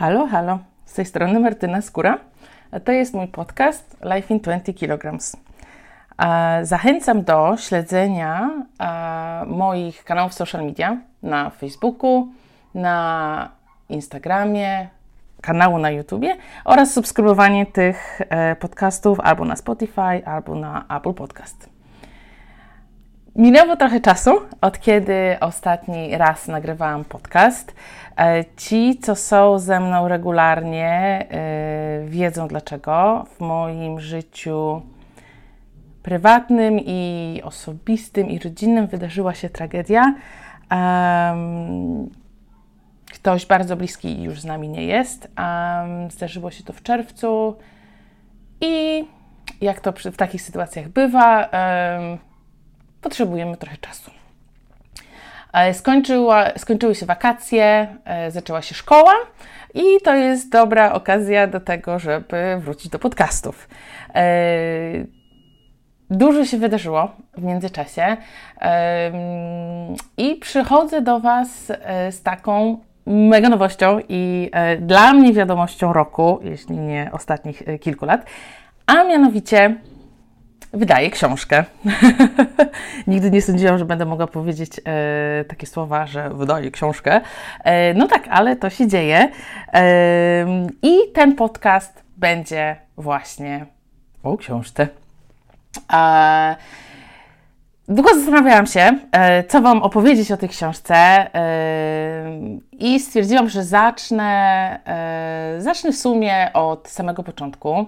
Halo, halo, z tej strony Martyna Skóra. To jest mój podcast Life in 20 kg. Zachęcam do śledzenia moich kanałów social media na Facebooku, na Instagramie, kanału na YouTubie oraz subskrybowanie tych e, podcastów albo na Spotify, albo na Apple Podcast. Minęło trochę czasu, od kiedy ostatni raz nagrywałam podcast. E, ci, co są ze mną regularnie, e, wiedzą dlaczego. W moim życiu prywatnym i osobistym i rodzinnym wydarzyła się tragedia. Ktoś bardzo bliski już z nami nie jest. Zdarzyło się to w czerwcu i jak to w takich sytuacjach bywa, potrzebujemy trochę czasu. E, skończyła, skończyły się wakacje, e, zaczęła się szkoła i to jest dobra okazja do tego, żeby wrócić do podcastów. E, dużo się wydarzyło w międzyczasie i przychodzę do Was z taką mega nowością i dla mnie wiadomością roku, jeśli nie ostatnich kilku lat, a mianowicie wydaje książkę. Nigdy nie sądziłam, że będę mogła powiedzieć e, takie słowa, że wydaje książkę. E, no tak, ale to się dzieje. E, I ten podcast będzie właśnie o książce. Długo zastanawiałam się, e, co Wam opowiedzieć o tej książce, e, i stwierdziłam, że zacznę, e, zacznę w sumie od samego początku.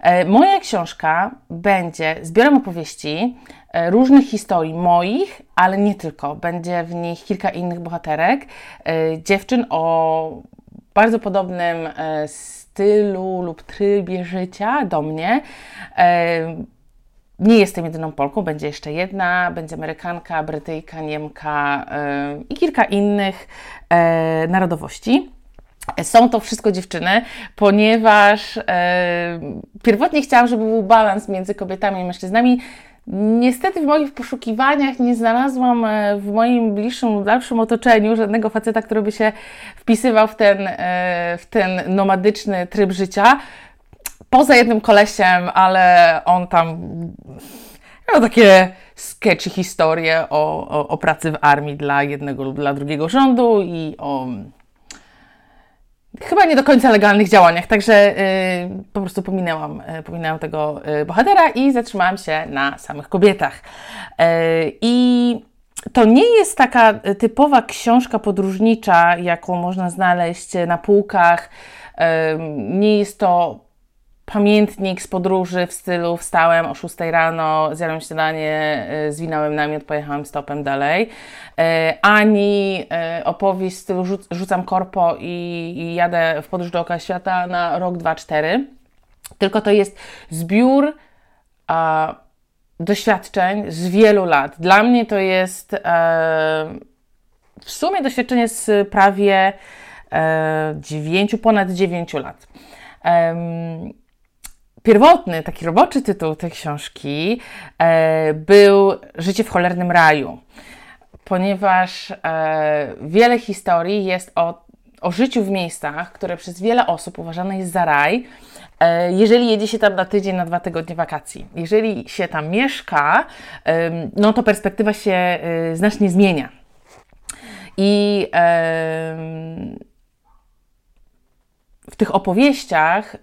E, moja książka będzie zbiorem opowieści, e, różnych historii moich, ale nie tylko. Będzie w nich kilka innych bohaterek, e, dziewczyn o bardzo podobnym stylu lub trybie życia do mnie. Nie jestem jedyną Polką, będzie jeszcze jedna, będzie Amerykanka, Brytyjka, Niemka i kilka innych narodowości. Są to wszystko dziewczyny, ponieważ e, pierwotnie chciałam, żeby był balans między kobietami i mężczyznami. Niestety w moich poszukiwaniach nie znalazłam e, w moim bliższym, dalszym otoczeniu żadnego faceta, który by się wpisywał w ten, e, w ten nomadyczny tryb życia. Poza jednym kolesiem, ale on tam miał takie sketchy historie o, o, o pracy w armii dla jednego lub dla drugiego rządu i o chyba nie do końca legalnych działaniach, także y, po prostu pominęłam, y, pominęłam tego y, bohatera i zatrzymałam się na samych kobietach. Y, I to nie jest taka typowa książka podróżnicza, jaką można znaleźć na półkach. Y, nie jest to pamiętnik z podróży w stylu wstałem o 6 rano, zjadłem śniadanie, y, zwinąłem namiot, pojechałem stopem dalej, y, ani y, opowieść w stylu rzucam korpo i, i jadę w podróż dookoła świata na rok, dwa, cztery, tylko to jest zbiór a, doświadczeń z wielu lat. Dla mnie to jest e, w sumie doświadczenie z prawie e, 9, ponad 9 lat. Pierwotny, taki roboczy tytuł tej książki e, był Życie w cholernym raju, ponieważ e, wiele historii jest o, o życiu w miejscach, które przez wiele osób uważane jest za raj, e, jeżeli jedzie się tam na tydzień, na dwa tygodnie wakacji. Jeżeli się tam mieszka, no to perspektywa się znacznie zmienia. I w tych opowieściach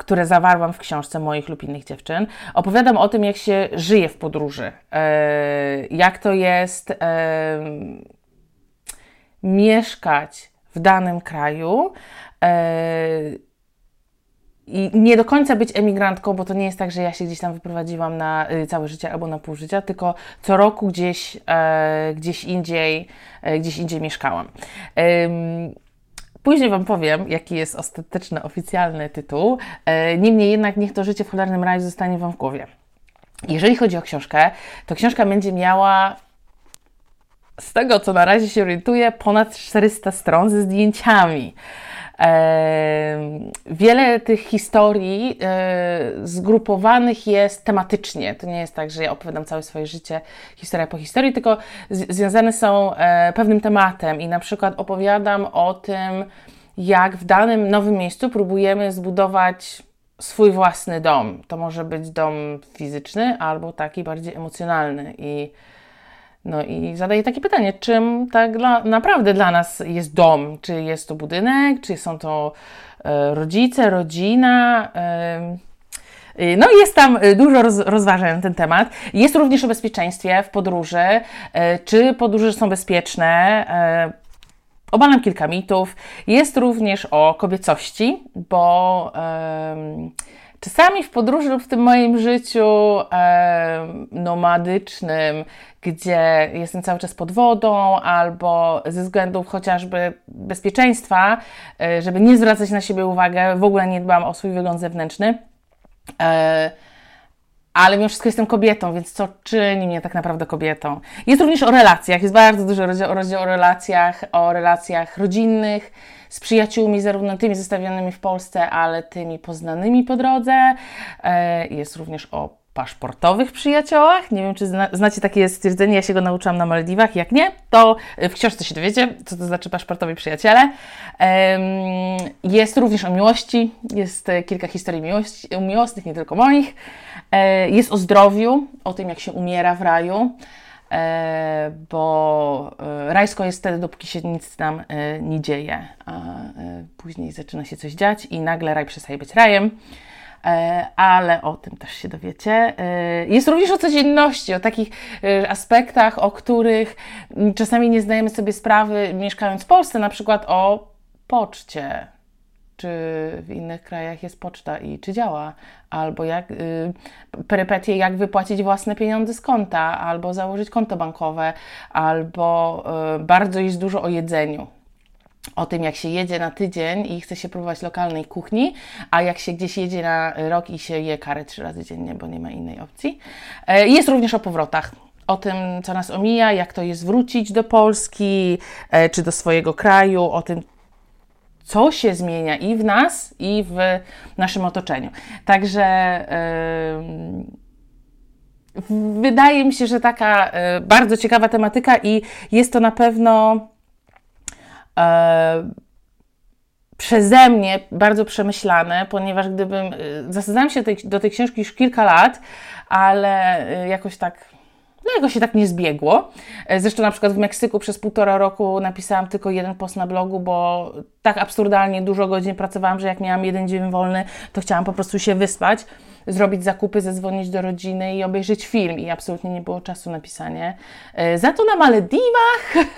które zawarłam w książce moich lub innych dziewczyn. Opowiadam o tym, jak się żyje w podróży, e, jak to jest e, mieszkać w danym kraju. E, i nie do końca być emigrantką, bo to nie jest tak, że ja się gdzieś tam wyprowadziłam na y, całe życie albo na pół życia, tylko co roku gdzieś, gdzieś indziej, gdzieś indziej mieszkałam. Później Wam powiem, jaki jest ostateczny, oficjalny tytuł. E, niemniej jednak niech to życie w cholernym raju zostanie Wam w głowie. Jeżeli chodzi o książkę, to książka będzie miała z tego, co na razie się orientuję, ponad 400 stron ze zdjęciami. Wiele tych historii e, zgrupowanych jest tematycznie. To nie jest tak, że ja opowiadam całe swoje życie historia po historii, tylko związane są e, pewnym tematem i na przykład opowiadam o tym, jak w danym nowym miejscu próbujemy zbudować swój własny dom. To może być dom fizyczny albo taki bardziej emocjonalny i no i zadaję takie pytanie, czym tak dla, naprawdę dla nas jest dom? Czy jest to budynek, czy są to e, rodzice, rodzina? E, no i jest tam dużo roz, rozważań na ten temat. Jest również o bezpieczeństwie w podróży. E, czy podróże są bezpieczne? E, obalam kilka mitów. Jest również o kobiecości, bo czasami w podróży lub w tym moim życiu nomadycznym gdzie jestem cały czas pod wodą, albo ze względów chociażby bezpieczeństwa, e, żeby nie zwracać na siebie uwagi, w ogóle nie dbam o swój wygląd zewnętrzny. E, ale mimo wszystko jestem kobietą, więc co czyni mnie tak naprawdę kobietą? Jest również o relacjach, jest bardzo dużo rozdział o relacjach, o relacjach rodzinnych, z przyjaciółmi, zarówno tymi zostawionymi w Polsce, ale tymi poznanymi po drodze. E, jest również o paszportowych przyjaciołach. Nie wiem, czy zna, znacie takie stwierdzenie, ja się go nauczyłam na Maldiwach. Jak nie, to w książce się dowiecie, co to znaczy paszportowi przyjaciele. Jest również o miłości, jest e, kilka historii miłości, miłosnych, nie tylko moich. E, jest o zdrowiu, o tym, jak się umiera w raju e, bo rajsko jest wtedy, dopóki się nic tam nie dzieje, a później zaczyna się coś dziać i nagle raj przestaje być rajem. E, ale o tym też się dowiecie. E, jest również o codzienności, o takich e, aspektach, o których czasami nie zdajemy sobie sprawy, mieszkając w Polsce, na przykład o poczcie. Czy w innych krajach jest poczta i czy działa, albo jak y, perypetie, jak wypłacić własne pieniądze z konta, albo założyć konto bankowe, albo y, bardzo jest dużo o jedzeniu o tym, jak się jedzie na tydzień i chce się próbować lokalnej kuchni, a jak się gdzieś jedzie na rok i się je karę trzy razy dziennie, bo nie ma innej opcji. E, jest również o powrotach. O tym, co nas omija, jak to jest wrócić do Polski e, czy do swojego kraju, o tym, co się zmienia i w nas, i w naszym otoczeniu. Także yy, wydaje mi się, że taka yy, bardzo ciekawa tematyka i jest to na pewno e, przeze mnie bardzo przemyślane, ponieważ gdybym, e, zasadzałam się do tej, do tej książki już kilka lat, ale e, jakoś tak no się tak nie zbiegło. E, zresztą na przykład w Meksyku przez półtora roku napisałam tylko jeden post na blogu, bo tak absurdalnie dużo godzin pracowałam, że jak miałam jeden dzień wolny, to chciałam po prostu się wyspać, zrobić zakupy, zadzwonić do rodziny i obejrzeć film i absolutnie nie było czasu na pisanie. Za to na Malediwach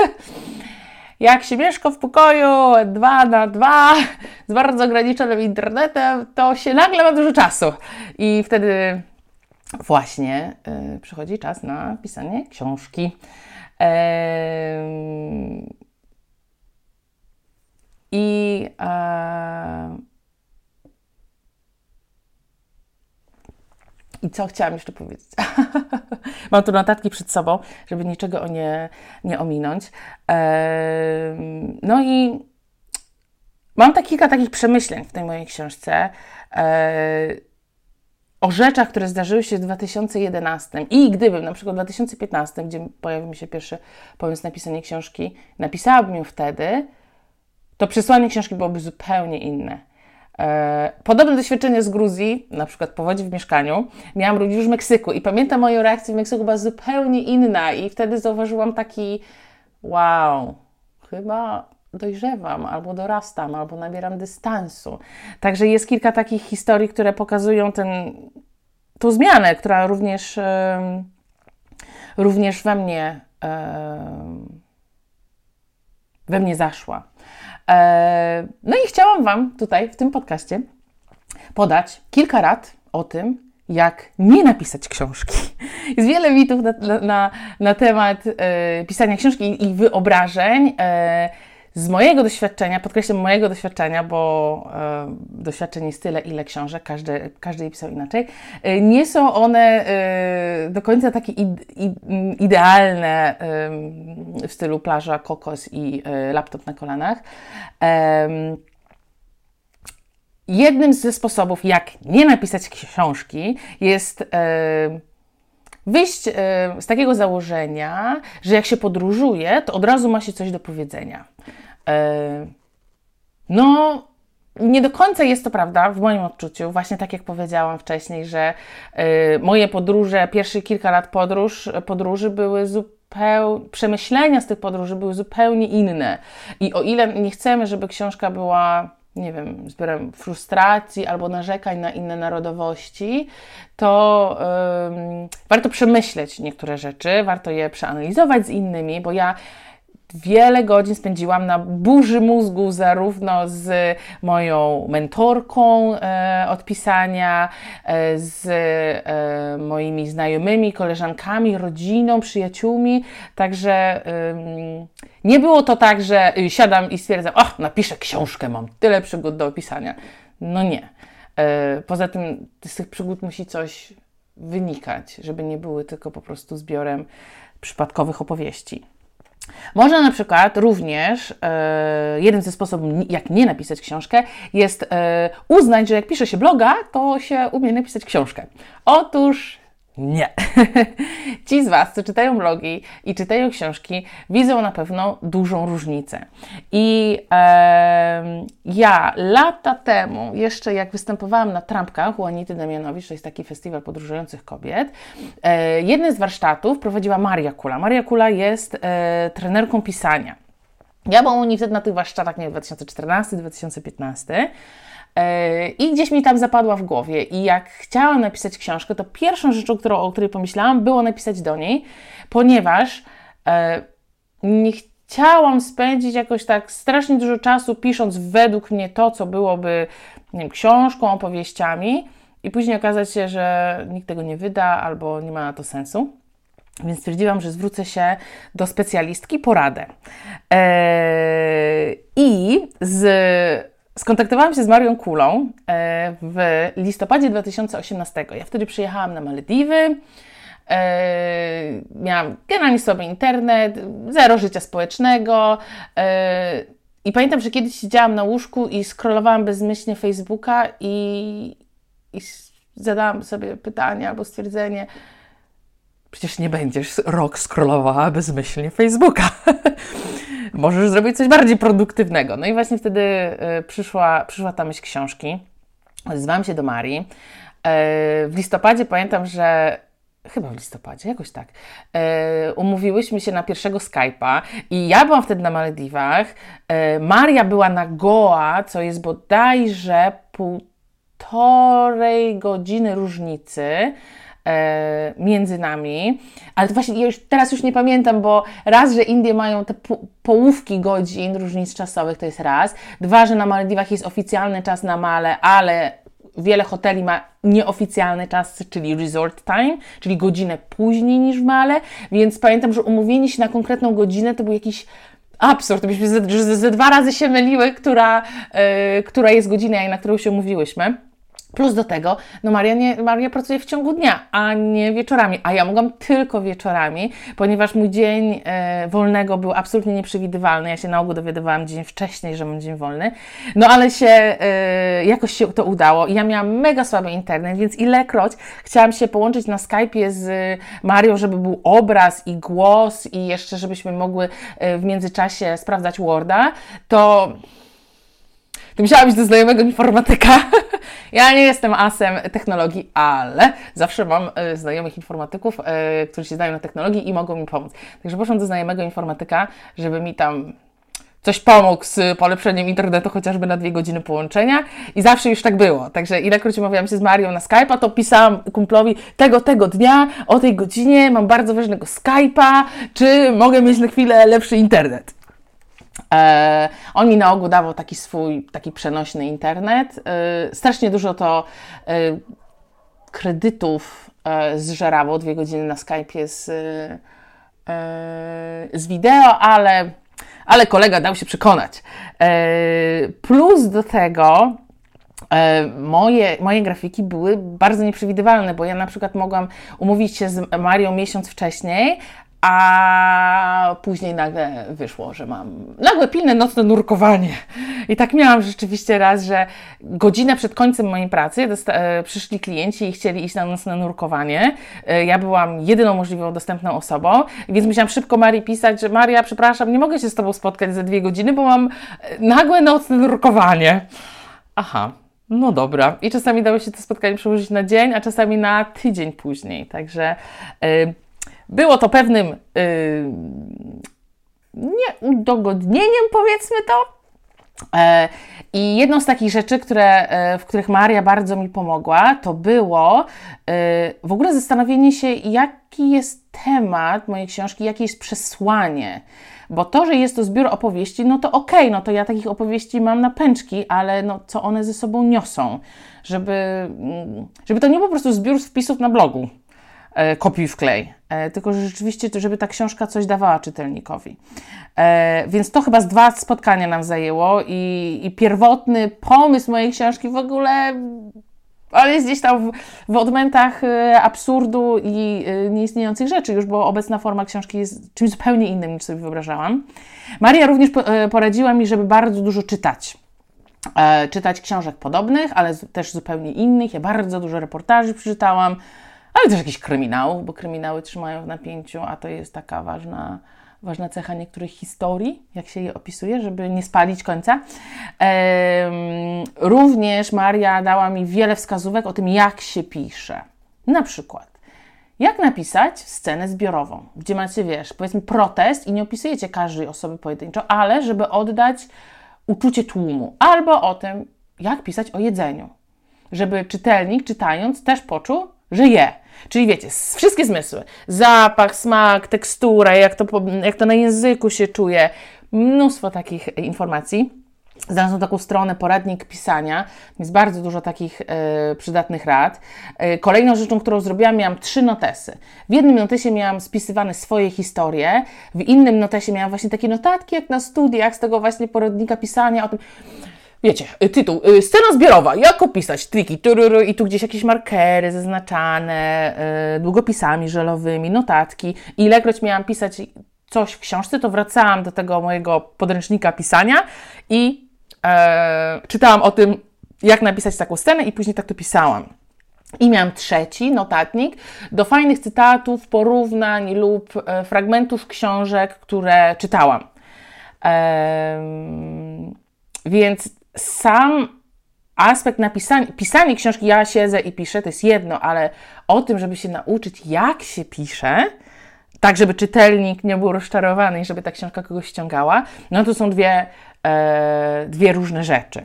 jak się mieszka w pokoju dwa na dwa z bardzo ograniczonym internetem, to się nagle ma dużo czasu. I wtedy właśnie y, przychodzi czas na pisanie książki. I I co chciałam jeszcze powiedzieć? Mam tu notatki przed sobą, żeby niczego nie, nie ominąć. no i mam tak kilka takich przemyśleń w tej mojej książce o rzeczach, które zdarzyły się w 2011 i gdybym na przykład w 2015, gdzie pojawił mi się pierwszy pomysł napisania książki, napisałabym ją wtedy, to przesłanie książki byłoby zupełnie inne. E, podobne doświadczenie z Gruzji, na przykład powodzi w mieszkaniu, miałam również w Meksyku. I pamiętam moją reakcję w Meksyku była zupełnie inna. I wtedy zauważyłam taki wow, chyba dojrzewam, albo dorastam, albo nabieram dystansu. Także jest kilka takich historii, które pokazują ten, tą zmianę, która również, również we mnie we mnie zaszła. E, no i chciałam Wam tutaj w tym podcaście podać kilka rad o tym, jak nie napisać książki. Jest wiele mitów na, na, na temat e, pisania książki i wyobrażeń. Z mojego doświadczenia, podkreślam mojego doświadczenia, bo e, doświadczeń jest tyle, ile książek, każdy, każdy je pisał inaczej, e, nie są one e, do końca takie id, id, idealne w stylu plaża, kokos i laptop na kolanach. jednym ze sposobów, jak nie napisać książki, jest wyjść e, z takiego założenia, że jak się podróżuje, to od razu ma się coś do powiedzenia. E, no, nie do końca jest to prawda w moim odczuciu, właśnie tak jak powiedziałam wcześniej, że e, moje podróże, pierwsze kilka lat podróż, podróży były zupełnie przemyślenia z tych podróży były zupełnie inne. I o ile nie chcemy, żeby książka była nie wiem, zbiorem frustracji albo narzekań na inne narodowości, to warto przemyśleć niektóre rzeczy, warto je przeanalizować z innymi, bo ja wiele godzin spędziłam na burzy mózgu, zarówno z moją mentorką e, od pisania, e, z e, moimi znajomymi, koleżankami, rodziną, przyjaciółmi. Także nie było to tak, że siadam i stwierdzam, ach, napiszę książkę, mam tyle przygód do opisania. No nie. E, poza tym z tych przygód musi coś wynikać, żeby nie były tylko po prostu zbiorem przypadkowych opowieści. Można na przykład również, e, jeden ze sposobów, jak nie napisać książkę, jest e, uznać, że jak pisze się bloga, to się umie napisać książkę. Otóż nie. Ci z Was, co czytają blogi i czytają książki, widzą na pewno dużą różnicę. I e, ja lata temu, jeszcze jak występowałam na trampkach u Anity Damianowicz, to jest taki festiwal podróżujących kobiet, e, jedne z warsztatów prowadziła Maria Kula. Maria Kula jest e, trenerką pisania. Ja byłam u niej wtedy na tych warsztatach, nie 2014-2015. E, I gdzieś mi tam zapadła w głowie. I jak chciałam napisać książkę, to pierwszą rzeczą, którą, o której pomyślałam, było napisać do niej, ponieważ e, nie chciałam spędzić jakoś tak strasznie dużo czasu pisząc według mnie to, co byłoby nie wiem, książką, opowieściami, i później okazać się, że nikt tego nie wyda albo nie ma na to sensu. Więc stwierdziłam, że zwrócę się do specjalistki poradę. Eee, I z Skontaktowałam się z Marią Kulą e, w listopadzie 2018. Ja wtedy przyjechałam na Malediwy. E, miałam generalnie sobie internet, zero życia społecznego. E, I pamiętam, że kiedyś siedziałam na łóżku i scrollowałam bezmyślnie Facebooka i, i zadałam sobie pytanie albo stwierdzenie, przecież nie będziesz rok scrollowała bezmyślnie Facebooka. możesz zrobić coś bardziej produktywnego. No i właśnie wtedy y, przyszła, przyszła ta myśl książki. Odezwałam się do Marii. Y, w listopadzie pamiętam, że chyba w listopadzie, jakoś tak, e, umówiłyśmy się na pierwszego Skype'a i ja byłam wtedy na Malediwach, Maria była na Goa, co jest bodajże półtorej godziny różnicy, E, między nami, ale to właśnie ja już, teraz już nie pamiętam, bo raz, że Indie mają te połówki godzin różnic czasowych, to jest raz. Dwa, że na Malediwach jest oficjalny czas na Male, ale wiele hoteli ma nieoficjalny czas, czyli resort time, czyli godzinę później niż w Male, więc pamiętam, że umówienie się na konkretną godzinę to był jakiś absurd, byśmy ze, ze, ze dwa razy się myliły, która, yy, która jest godzina, na którą się umówiłyśmy. Plus do tego, no Maria, nie, Maria pracuje w ciągu dnia, a nie wieczorami, a ja mogłam tylko wieczorami, ponieważ mój dzień e, wolnego był absolutnie nieprzewidywalny. Ja się na ogół dowiadywałam dzień wcześniej, że mam dzień wolny. No ale się e, jakoś się to udało ja miałam mega słaby internet, więc ilekroć chciałam się połączyć na Skype'ie z Marią, żeby był obraz i głos i jeszcze żebyśmy mogły e, w międzyczasie sprawdzać Worda, to to musiała być do znajomego informatyka. ja nie jestem asem technologii, ale zawsze mam e, znajomych informatyków, e, którzy się znają na technologii i mogą mi pomóc. Także poszłam do znajomego informatyka, żeby mi tam coś pomógł z polepszeniem internetu chociażby na dwie godziny połączenia i zawsze już tak było. Także ilekroć umawiałam się z Marią na Skype'a, to pisałam kumplowi tego, tego dnia, o tej godzinie mam bardzo ważnego Skype'a, czy mogę mieć na chwilę lepszy internet. E, on mi na ogół dawał taki swój, taki przenośny internet. E, strasznie dużo to e, kredytów zżerało, dwie godziny na Skype'ie z, z wideo, ale ale kolega dał się przekonać. Plus do tego moje, moje grafiki były bardzo nieprzewidywalne, bo ja na przykład mogłam umówić się z Marią miesiąc wcześniej, a później nagle wyszło, że mam nagłe pilne nocne nurkowanie. I tak miałam rzeczywiście raz, że godzinę przed końcem mojej pracy e, przyszli klienci i chcieli iść na nocne nurkowanie. E, ja byłam jedyną możliwą dostępną osobą, więc musiałam szybko Marii pisać, że Maria, przepraszam, nie mogę się z Tobą spotkać za dwie godziny, bo mam e, nagłe nocne nurkowanie. Aha, no dobra. I czasami dało się to spotkanie przełożyć na dzień, a czasami na tydzień później. Także było to pewnym yy, nieudogodnieniem, powiedzmy to. E, I jedną z takich rzeczy, które, e, w których Maria bardzo mi pomogła, to było e, w ogóle zastanowienie się, jaki jest temat mojej książki, jakie jest przesłanie. Bo to, że jest to zbiór opowieści, no to okej, okay, no to ja takich opowieści mam na pęczki, ale no, co one ze sobą niosą? Żeby, mm, żeby to nie po prostu zbiór wpisów na blogu, kopiuj w klej, e, tylko że rzeczywiście, żeby ta książka coś dawała czytelnikowi. E, więc to chyba z dwa spotkania nam zajęło i, i pierwotny pomysł mojej książki w ogóle ale jest gdzieś tam w, w odmętach absurdu i nieistniejących rzeczy już, bo obecna forma książki jest czymś zupełnie innym niż sobie wyobrażałam. Maria również po, poradziła mi, żeby bardzo dużo czytać. E, czytać książek podobnych, ale też zupełnie innych. Ja bardzo dużo reportaży przeczytałam, ale też jakichś kryminałów, bo kryminały trzymają w napięciu, a to jest taka ważna ważna cecha niektórych historii, jak się je opisuje, żeby nie spalić końca. Również Maria dała mi wiele wskazówek o tym, jak się pisze. Na przykład, jak napisać scenę zbiorową, gdzie macie, wiesz, powiedzmy protest i nie opisujecie każdej osoby pojedynczo, ale żeby oddać uczucie tłumu. Albo o tym, jak pisać o jedzeniu, żeby czytelnik czytając też poczuł, że je. Czyli wiecie, wszystkie zmysły, zapach, smak, tekstura, jak to, jak to na języku się czuje, mnóstwo takich informacji. Znalazłam taką stronę poradnik pisania, jest bardzo dużo takich y, przydatnych rad. Y, kolejną rzeczą, którą zrobiłam, miałam trzy notesy. W jednym notesie miałam spisywane swoje historie, w innym notesie miałam właśnie takie notatki jak na studiach z tego właśnie poradnika pisania o tym, wiecie, y, tytuł, y, scena zbiorowa, jak opisać, triki, tururu, i tu gdzieś jakieś markery zaznaczane, y, długopisami żelowymi, notatki. Ilekroć miałam pisać coś w książce, to wracałam do tego mojego podręcznika pisania i e, czytałam o tym, jak napisać taką scenę i później tak to pisałam. I miałam trzeci notatnik do fajnych cytatów, porównań lub e, fragmentów książek, które czytałam. Więc sam aspekt napisania, pisanie książki, ja siedzę i piszę, to jest jedno, ale o tym, żeby się nauczyć, jak się pisze, tak żeby czytelnik nie był rozczarowany i żeby ta książka kogoś ściągała, no to są dwie, e, dwie różne rzeczy.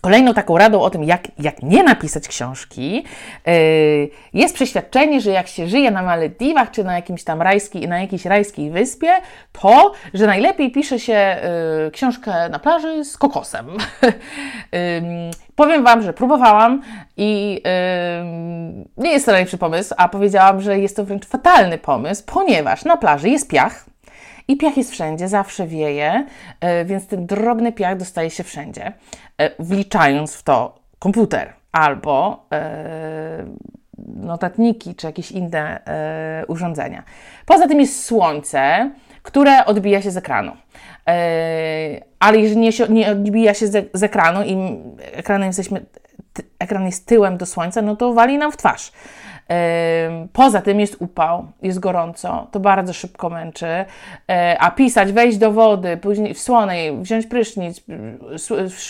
Kolejną taką radą o tym, jak, jak nie napisać książki, yy, jest przeświadczenie, że jak się żyje na Malediwach czy na, jakimś tam rajski, na jakiejś rajskiej wyspie, to, że najlepiej pisze się yy, książkę na plaży z kokosem. yy, powiem Wam, że próbowałam i nie jest to najlepszy pomysł, a powiedziałam, że jest to wręcz fatalny pomysł, ponieważ na plaży jest piach, i piach jest wszędzie, zawsze wieje, więc ten drobny piach dostaje się wszędzie. E, wliczając w to komputer albo e, notatniki czy jakieś inne e, urządzenia. Poza tym jest słońce, które odbija się z ekranu. Ale jeżeli nie, odbija się z ekranu i ekranem jesteśmy, ekran jest tyłem do słońca, no to wali nam w twarz. Poza tym jest upał, jest gorąco, to bardzo szybko męczy. E, a pisać, wejść do wody, później w słonej, wziąć prysznic,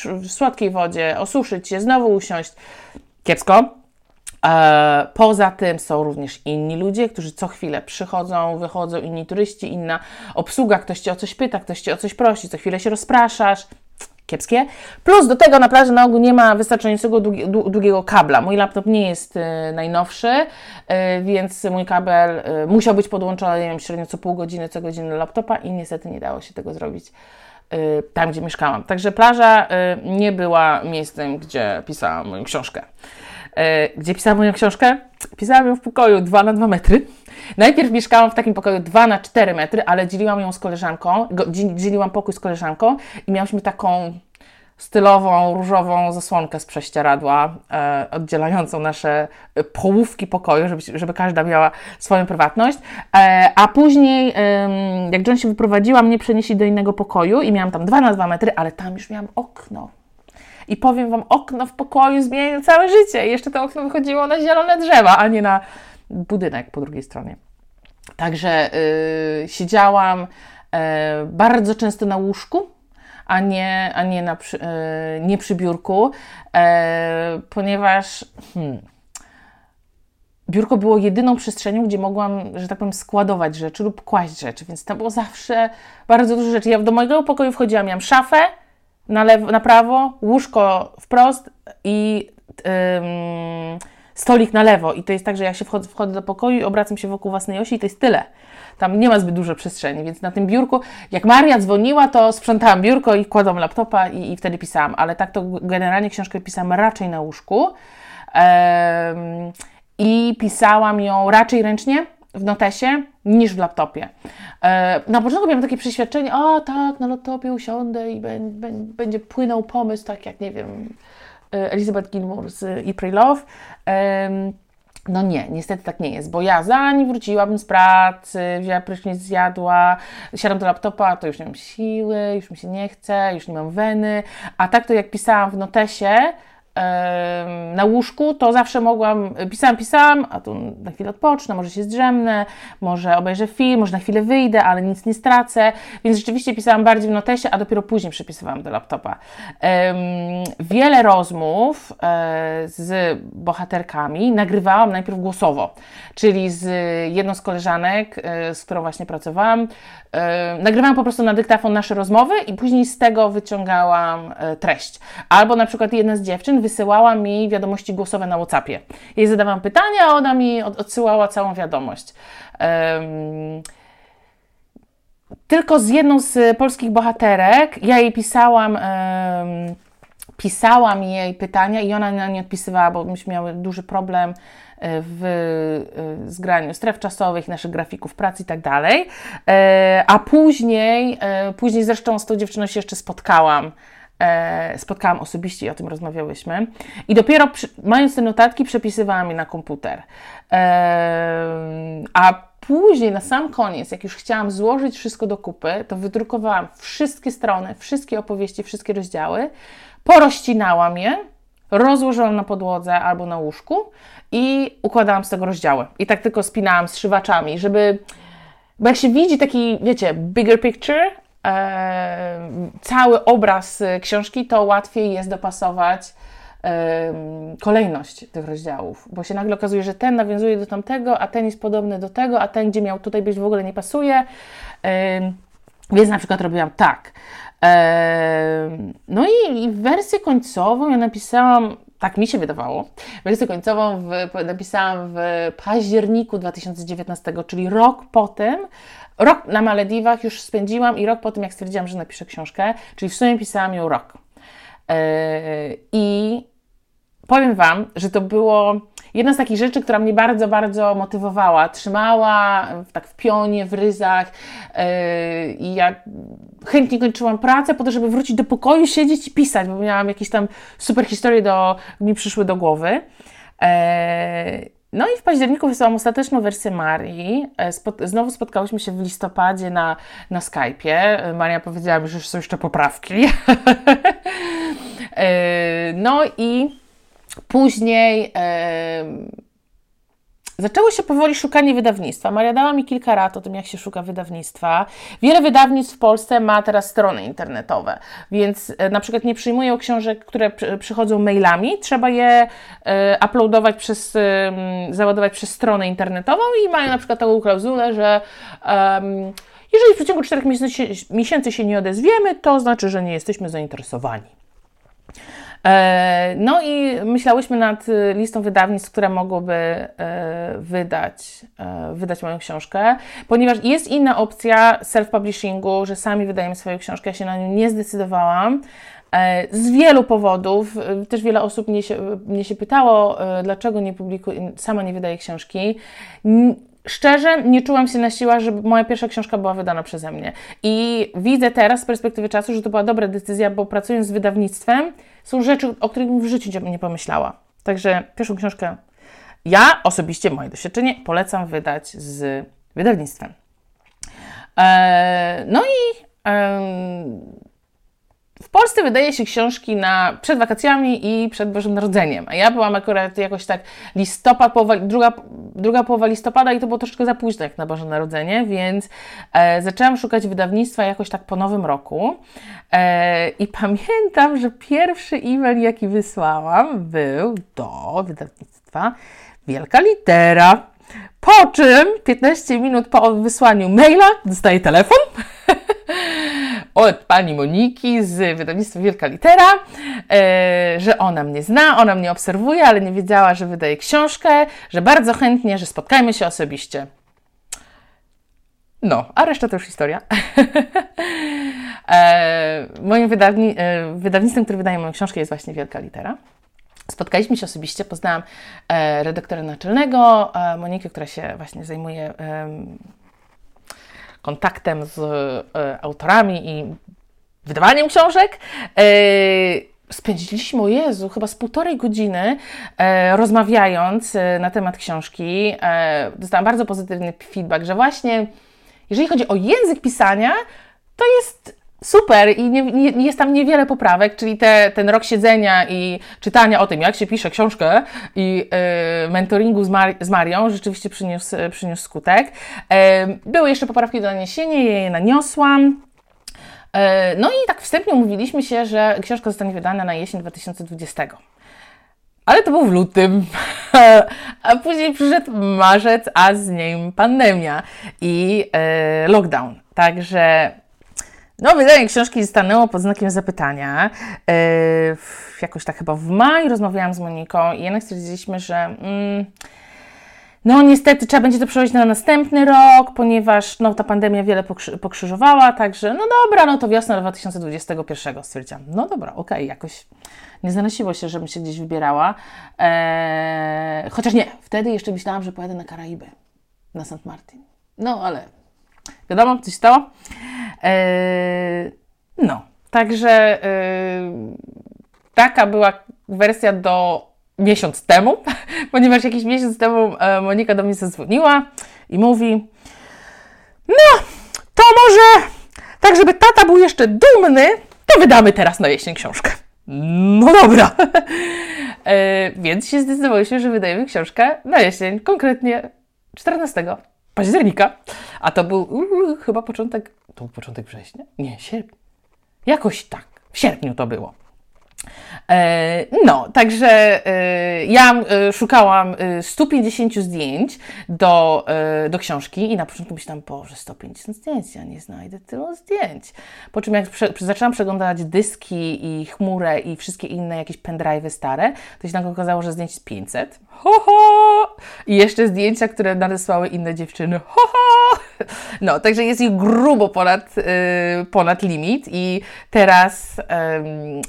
w słodkiej wodzie, osuszyć się, znowu usiąść. Kiepsko. E, poza tym są również inni ludzie, którzy co chwilę przychodzą, wychodzą, inni turyści, inna obsługa, ktoś cię o coś pyta, ktoś cię o coś prosi, co chwilę się rozpraszasz kiepskie. Plus do tego na plaży na ogół nie ma wystarczającego długi, długiego kabla. Mój laptop nie jest y, najnowszy, y, więc mój kabel y, musiał być podłączony, nie wiem, średnio co pół godziny, co godziny do laptopa i niestety nie dało się tego zrobić tam, gdzie mieszkałam. Także plaża nie była miejscem, gdzie pisałam moją książkę. E, gdzie pisałam moją książkę. Pisałam ją w pokoju 2 na 2 metry. Najpierw mieszkałam w takim pokoju 2 na 4 metry, ale dzieliłam ją z koleżanką, dzieliłam pokój z koleżanką i miałyśmy taką stylową, różową zasłonkę z prześcieradła, e, oddzielającą nasze połówki pokoju, żeby, żeby każda miała swoją prywatność. E, a później, e, jak John się wyprowadziła, mnie przenieśli do innego pokoju i miałam tam 2 na 2 metry, ale tam już miałam okno. I powiem Wam, okno w pokoju zmieniło całe życie. I jeszcze to okno wychodziło na zielone drzewa, a nie na budynek po drugiej stronie. Także yy, siedziałam yy, bardzo często na łóżku, a nie, a nie, na, yy, nie przy biurku, e, ponieważ hmm, biurko było jedyną przestrzenią, gdzie mogłam, że tak powiem, składować rzeczy lub kłaść rzeczy, więc tam było zawsze bardzo dużo rzeczy. Ja do mojego pokoju wchodziłam, miałam szafę, na, lewo, na prawo, łóżko wprost i ym, stolik na lewo. I to jest tak, że jak się wchodzę, wchodzę do pokoju i obracam się wokół własnej osi i to jest tyle. Tam nie ma zbyt dużo przestrzeni, więc na tym biurku, jak Maria dzwoniła, to sprzątałam biurko i kładłam laptopa i, i wtedy pisałam, ale tak to generalnie książkę pisałam raczej na łóżku. Ym, I pisałam ją raczej ręcznie, w notesie niż w laptopie. E, na początku miałam takie przeświadczenie, a tak, na laptopie usiądę i będzie płynął pomysł, tak jak, nie wiem, e, Elizabeth Gilmour z Eat, Love. No nie, niestety tak nie jest, bo ja zanim wróciłabym z pracy, wzięła prysznic, zjadła, siadam do laptopa, to już nie mam siły, już mi się nie chce, już nie mam weny, a tak to jak pisałam w notesie, na łóżku, to zawsze mogłam, pisałam, pisałam, a tu na chwilę odpocznę, może się zdrzemnę, może obejrzę film, może na chwilę wyjdę, ale nic nie stracę, więc rzeczywiście pisałam bardziej w notesie, a dopiero później przepisywałam do laptopa. Wiele rozmów e, z bohaterkami nagrywałam najpierw głosowo, czyli z jedną z koleżanek, e, z którą właśnie pracowałam, e, nagrywałam po prostu na dyktafon nasze rozmowy i później z tego wyciągałam treść. Albo na przykład jedna z dziewczyn wysyłała mi wiadomości głosowe na WhatsAppie. Jej zadawałam pytania, a ona mi odsyłała całą wiadomość. Um, tylko z jedną z polskich bohaterek ja jej pisałam. Um, pisałam jej pytania i ona na nie odpisywała, bo myśmy miały duży problem e, w e, zgraniu stref czasowych, naszych grafików pracy i tak dalej. E, a później, później zresztą z tą dziewczyną się jeszcze spotkałam e, spotkałam osobiście i o tym rozmawiałyśmy. I dopiero przy, mając te notatki, przepisywałam je na komputer. E, a później, na sam koniec, jak już chciałam złożyć wszystko do kupy, to wydrukowałam wszystkie strony, wszystkie opowieści, wszystkie rozdziały, porozcinałam je, rozłożyłam na podłodze albo na łóżku i układałam z tego rozdziały. I tak tylko spinałam szywaczami, żeby. Bo jak się widzi taki, wiecie, bigger picture, cały obraz książki, to łatwiej jest dopasować kolejność tych rozdziałów, bo się nagle okazuje, że ten nawiązuje do tamtego, a ten jest podobny do tego, a ten, gdzie miał tutaj być, w ogóle nie pasuje. Więc na przykład robiłam tak. No i wersję końcową ja napisałam, tak mi się wydawało, wersję końcową w, napisałam w październiku 2019, czyli rok po tym, Rok na Malediwach już spędziłam i rok po tym, jak stwierdziłam, że napiszę książkę, czyli w sumie pisałam ją rok. Yy, I powiem Wam, że to było jedna z takich rzeczy, która mnie bardzo, bardzo motywowała. Trzymała tak w pionie, w ryzach yy, i ja chętnie kończyłam pracę po to, żeby wrócić do pokoju, siedzieć i pisać, bo miałam jakieś tam super historie, do, mi przyszły do głowy. Yy, no i w październiku wysłałam ostateczną wersję Marii. E, znowu spotkałyśmy się w listopadzie na, na Skype'ie. E, Maria powiedziała mi, że są jeszcze poprawki. E, no i później Zaczęło się powoli szukanie wydawnictwa. Maria dała mi kilka rad o tym, jak się szuka wydawnictwa. Wiele wydawnictw w Polsce ma teraz strony internetowe, więc e, na przykład nie przyjmują książek, które przychodzą mailami, trzeba je e, uploadować przez, załadować przez stronę internetową i mają na przykład taką klauzulę, że um, jeżeli w przeciągu 4 miesięcy, miesięcy się nie odezwiemy, to znaczy, że nie jesteśmy zainteresowani. E, no i myślałyśmy nad y, listą wydawnictw, które mogłyby e, wydać, e, wydać moją książkę, ponieważ jest inna opcja self-publishingu, że sami wydajemy swoją książkę. Ja się na nią nie zdecydowałam, z wielu powodów. Też wiele osób mnie się, mnie się pytało, dlaczego nie publikuję, sama nie wydaję książki. Szczerze, nie czułam się na siłach, żeby moja pierwsza książka była wydana przeze mnie. I widzę teraz z perspektywy czasu, że to była dobra decyzja, bo pracując z wydawnictwem, są rzeczy, o których w życiu nie pomyślała. Także pierwszą książkę ja osobiście, moje doświadczenie, polecam wydać z wydawnictwem. Eee, no i w Polsce wydaje się książki na, przed wakacjami i przed Bożym Narodzeniem, a ja byłam akurat jakoś tak listopad, połowa, druga, druga połowa listopada i to było troszeczkę za późno jak na Boże Narodzenie, więc e, zaczęłam szukać wydawnictwa jakoś tak po nowym roku e, i pamiętam, że pierwszy e-mail jaki wysłałam był do wydawnictwa Wielka Litera, po czym 15 minut po wysłaniu maila dostaję telefon od pani Moniki z wydawnictwa Wielka Litera, e, że ona mnie zna, ona mnie obserwuje, ale nie wiedziała, że wydaje książkę, że bardzo chętnie, że spotkajmy się osobiście. No, a reszta to już historia. e, moim wydawni, e, wydawnictwem, które wydaje moją książkę jest właśnie Wielka Litera. Spotkaliśmy się osobiście, poznałam redaktora naczelnego, Monikę, która się właśnie zajmuje kontaktem z e, autorami i wydawaniem książek. E, spędziliśmy, o Jezu, chyba z półtorej godziny e, rozmawiając na temat książki. dostałam bardzo pozytywny feedback, że właśnie jeżeli chodzi o język pisania, to jest super i nie, nie, jest tam niewiele poprawek, czyli te, ten rok siedzenia i czytania o tym, jak się pisze książkę i y, mentoringu z, Mar z Marią rzeczywiście przyniósł, przyniósł skutek. Y, były jeszcze poprawki do naniesienia, ja je naniosłam. E, no i tak wstępnie umówiliśmy się, że książka zostanie wydana na jesień 2020. Ale to był w lutym, a później przyszedł marzec, a z nim pandemia i lockdown. Także no, wydanie książki stanęło pod znakiem zapytania. Yy, jakoś tak chyba w maju rozmawiałam z Moniką i jednak stwierdziliśmy, że mm, no niestety trzeba będzie to przełożyć na następny rok, ponieważ no, ta pandemia wiele pokrzy pokrzyżowała, także no dobra, no to wiosna 2021 stwierdziłam. No dobra, okej, okay, jakoś nie zanosiło się, żebym się gdzieś wybierała. Eee, chociaż nie, wtedy jeszcze myślałam, że pojadę na Karaiby, na St. Martin. No ale wiadomo, coś stało. Yy, no, także yy, taka była wersja do miesiąc temu, ponieważ jakiś miesiąc temu e, Monika do mnie zadzwoniła i mówi: No, to może tak, żeby tata był jeszcze dumny, to wydamy teraz na jesień książkę. No dobra. e, więc się zdecydowałyśmy, że wydajemy książkę na jesień, konkretnie 14 października. A to był chyba początek, to był początek września? Nie, sierpnia. Jakoś tak, w sierpniu to było. E, no, także e, ja e, szukałam 150 zdjęć do, do książki i na początku myślałam, Boże, 150 zdjęć, ja nie znajdę tylu zdjęć. Po czym jak prze, zaczęłam przeglądać dyski i chmurę i wszystkie inne jakieś pendrive'y stare, to się nagle okazało, że zdjęć jest 500. Ho, ho! I jeszcze zdjęcia, które nadesłały inne dziewczyny. Ho, ho! No, także jest ich grubo ponad, ponad limit i teraz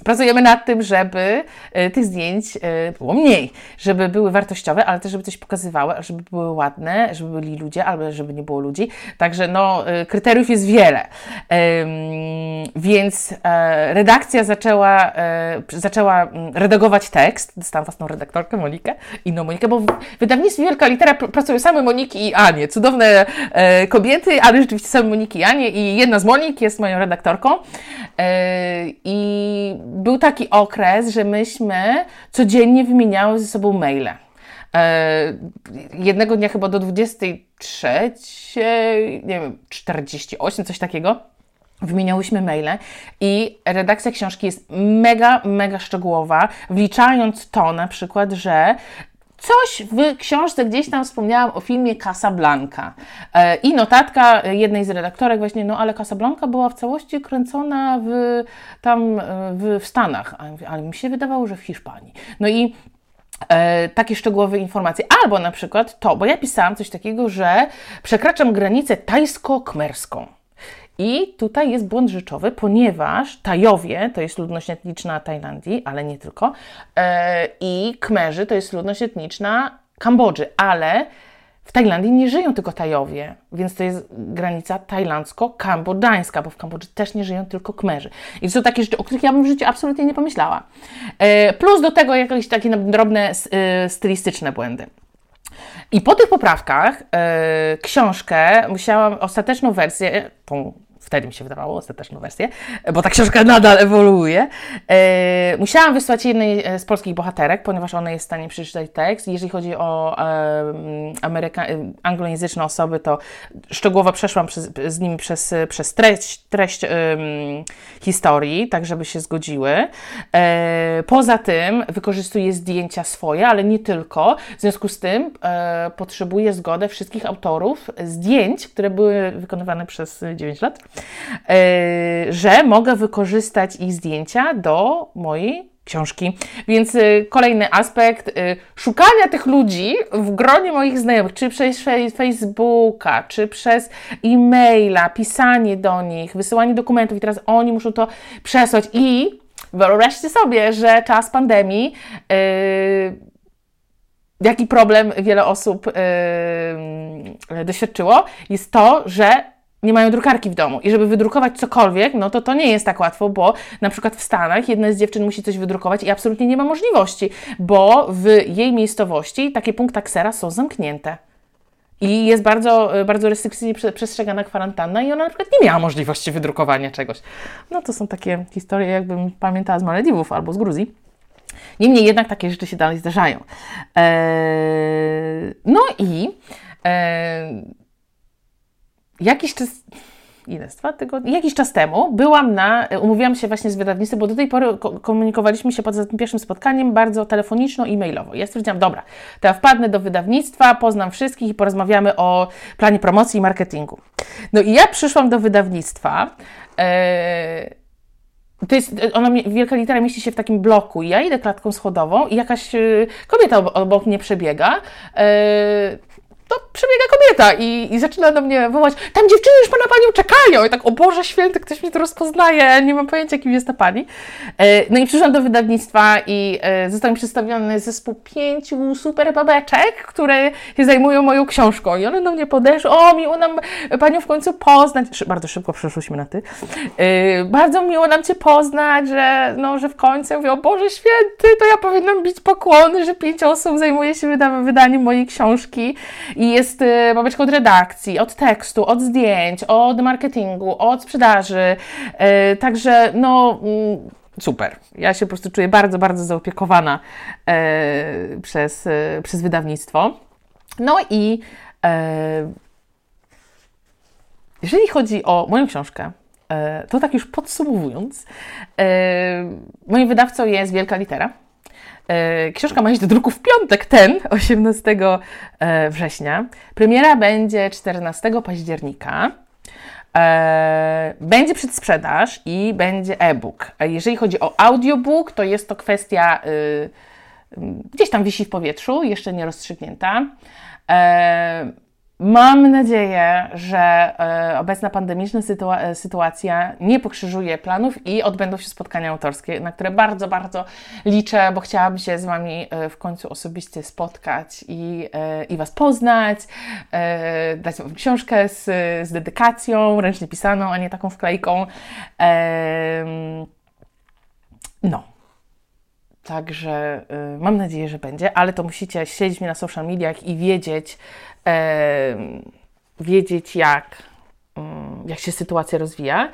pracujemy nad tym, żeby e, tych zdjęć e, było mniej, żeby były wartościowe, ale też żeby coś pokazywały, żeby były ładne, żeby byli ludzie, albo żeby nie było ludzi. Także no, e, kryteriów jest wiele. Więc redakcja zaczęła, zaczęła mm, redagować tekst. Dostałam własną redaktorkę, Monikę, inną Monikę, bo w wydawnictwie Wielka Litera pracują same Moniki i Anie. Cudowne kobiety, ale rzeczywiście same Moniki i Anie i jedna z Monik jest moją redaktorką. I był taki okres, że myśmy codziennie wymieniały ze sobą maile. E, jednego dnia chyba do 23, nie wiem, 48, coś takiego. Wymieniałyśmy maile i redakcja książki jest mega, mega szczegółowa, wliczając to na przykład, że Coś w książce gdzieś tam wspomniałam o filmie Casablanca e, i notatka jednej z redaktorek właśnie, no ale Casablanca była w całości kręcona w, tam e, w, w Stanach, ale mi się wydawało, że w Hiszpanii. No i E, takie szczegółowe informacje. Albo na przykład to, bo ja pisałam coś takiego, że przekraczam granicę tajsko-kmerską. I tutaj jest błąd rzeczowy, ponieważ Tajowie to jest ludność etniczna Tajlandii, ale nie tylko, e, i Kmerzy to jest ludność etniczna Kambodży, ale w Tajlandii nie żyją tylko Tajowie, więc to jest granica tajlandzko-kambodżańska, bo w Kambodży też nie żyją tylko Kmerzy. I to są takie rzeczy, o których ja bym w życiu absolutnie nie pomyślała. E, plus do tego jakieś takie drobne e, stylistyczne błędy. I po tych poprawkach książkę musiałam, ostateczną wersję, tą wtedy mi się wydawało, ostateczną wersję, bo ta książka nadal ewoluuje. E, musiałam wysłać jednej e, z polskich bohaterek, ponieważ ona jest w stanie przeczytać tekst. Jeżeli chodzi o e, ameryka- e, anglojęzyczne osoby, to szczegółowo przeszłam przez, z nimi przez, przez treść, treść e, historii, tak żeby się zgodziły. E, poza tym wykorzystuję zdjęcia swoje, ale nie tylko. W związku z tym potrzebuję zgodę wszystkich autorów zdjęć, które były wykonywane przez 9 lat E, że mogę wykorzystać ich zdjęcia do mojej książki. Więc e, kolejny aspekt e, szukania tych ludzi w gronie moich znajomych, czy przez Facebooka, czy przez e-maila, pisanie do nich, wysyłanie dokumentów i teraz oni muszą to przesłać i wyobraźcie sobie, że czas pandemii jaki problem wiele osób yy, doświadczyło, jest to, że nie mają drukarki w domu i żeby wydrukować cokolwiek, no to to nie jest tak łatwo, bo na przykład w Stanach jedna z dziewczyn musi coś wydrukować i absolutnie nie ma możliwości, bo w jej miejscowości takie punkty ksera są zamknięte. I jest bardzo, bardzo restrykcyjnie przestrzegana kwarantanna i ona na przykład nie miała możliwości wydrukowania czegoś. No to są takie historie, jakbym pamiętała z Malediwów albo z Gruzji. Niemniej jednak takie rzeczy się dalej zdarzają. Eee, no i eee, jakiś czas ile, dwa tygodnie, jakiś czas temu byłam na, umówiłam się właśnie z wydawnictwem, bo do tej pory komunikowaliśmy się poza tym pierwszym spotkaniem bardzo telefoniczno i mailowo. Ja stwierdziłam, dobra, to ja wpadnę do wydawnictwa, poznam wszystkich i porozmawiamy o planie promocji i marketingu. No i ja przyszłam do wydawnictwa, yy, to jest, ona, wielka litera mieści się w takim bloku. Ja idę klatką schodową i jakaś e, kobieta obok mnie przebiega. To przebiega kobieta i, i zaczyna do mnie wołać, tam dziewczyny już pana panią czekają. I tak, o Boże święty, ktoś mnie to rozpoznaje, nie mam pojęcia, kim jest ta pani. E, no i przyszłam do wydawnictwa i e, został mi przedstawiony zespół pięciu super babeczek, które się zajmują moją książką. I one do mnie podeszły, o miło nam panią w końcu poznać. Bardzo szybko przeszłyśmy na ty. E, bardzo miło nam cię poznać, że, no, że w końcu ja mówię, o Boże święty, to ja powinnam bić pokłony, że pięć osób zajmuje się wydaniem mojej książki i jest y, babeczka od redakcji, od tekstu, od zdjęć, od marketingu, od sprzedaży. Y, także no mm, super. Ja się po prostu czuję bardzo, bardzo zaopiekowana y, przez, przez wydawnictwo. No i jeżeli chodzi o moją książkę, to tak już podsumowując, moim wydawcą jest Wielka Litera. E, książka ma iść do druku w piątek, ten 18 e, września. Premiera będzie 14 października. E, będzie przedsprzedaż i będzie e-book. Jeżeli chodzi o audiobook, to jest to kwestia y, gdzieś tam wisi w powietrzu, jeszcze nie rozstrzygnięta. Mam nadzieję, że e, obecna pandemiczna sytua e, sytuacja nie pokrzyżuje planów i odbędą się spotkania autorskie, na które bardzo, bardzo liczę, bo chciałabym się z Wami e, w końcu osobiście spotkać i, i Was poznać, dać Wam książkę z, z dedykacją, ręcznie pisaną, a nie taką wklejką. No. Także mam nadzieję, że będzie, ale to musicie siedzieć mnie na social mediach i wiedzieć, e, wiedzieć, jak, mm, jak się sytuacja rozwija.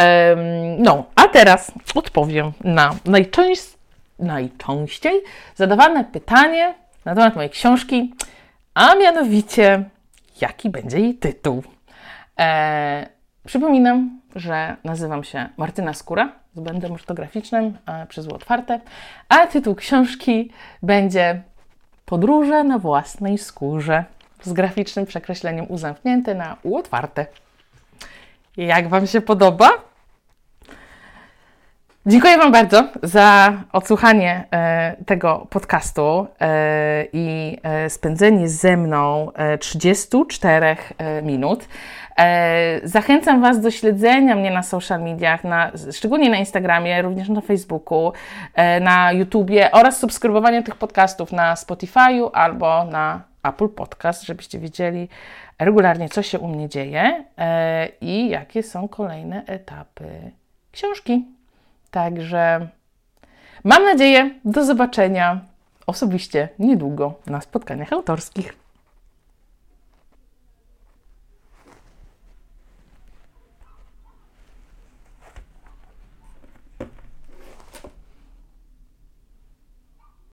E, no, a teraz odpowiem na najczęść, najczęściej zadawane pytanie na temat mojej książki, a mianowicie, jaki będzie jej tytuł. E, przypominam, że nazywam się Martyna Skóra z błędem ortograficznym przez otwarte, a tytuł książki będzie Podróże na własnej skórze z graficznym przekreśleniem U na U otwarte. Jak Wam się podoba? Dziękuję Wam bardzo za odsłuchanie e, tego podcastu e, i e, spędzenie ze mną e, 34 e, minut. Zachęcam Was do śledzenia mnie na social mediach, na, szczególnie na Instagramie, również na Facebooku, na YouTubie oraz subskrybowania tych podcastów na Spotify'u albo na Apple Podcast, żebyście wiedzieli regularnie, co się u mnie dzieje e, i jakie są kolejne etapy książki. Także mam nadzieję, do zobaczenia osobiście niedługo na spotkaniach autorskich.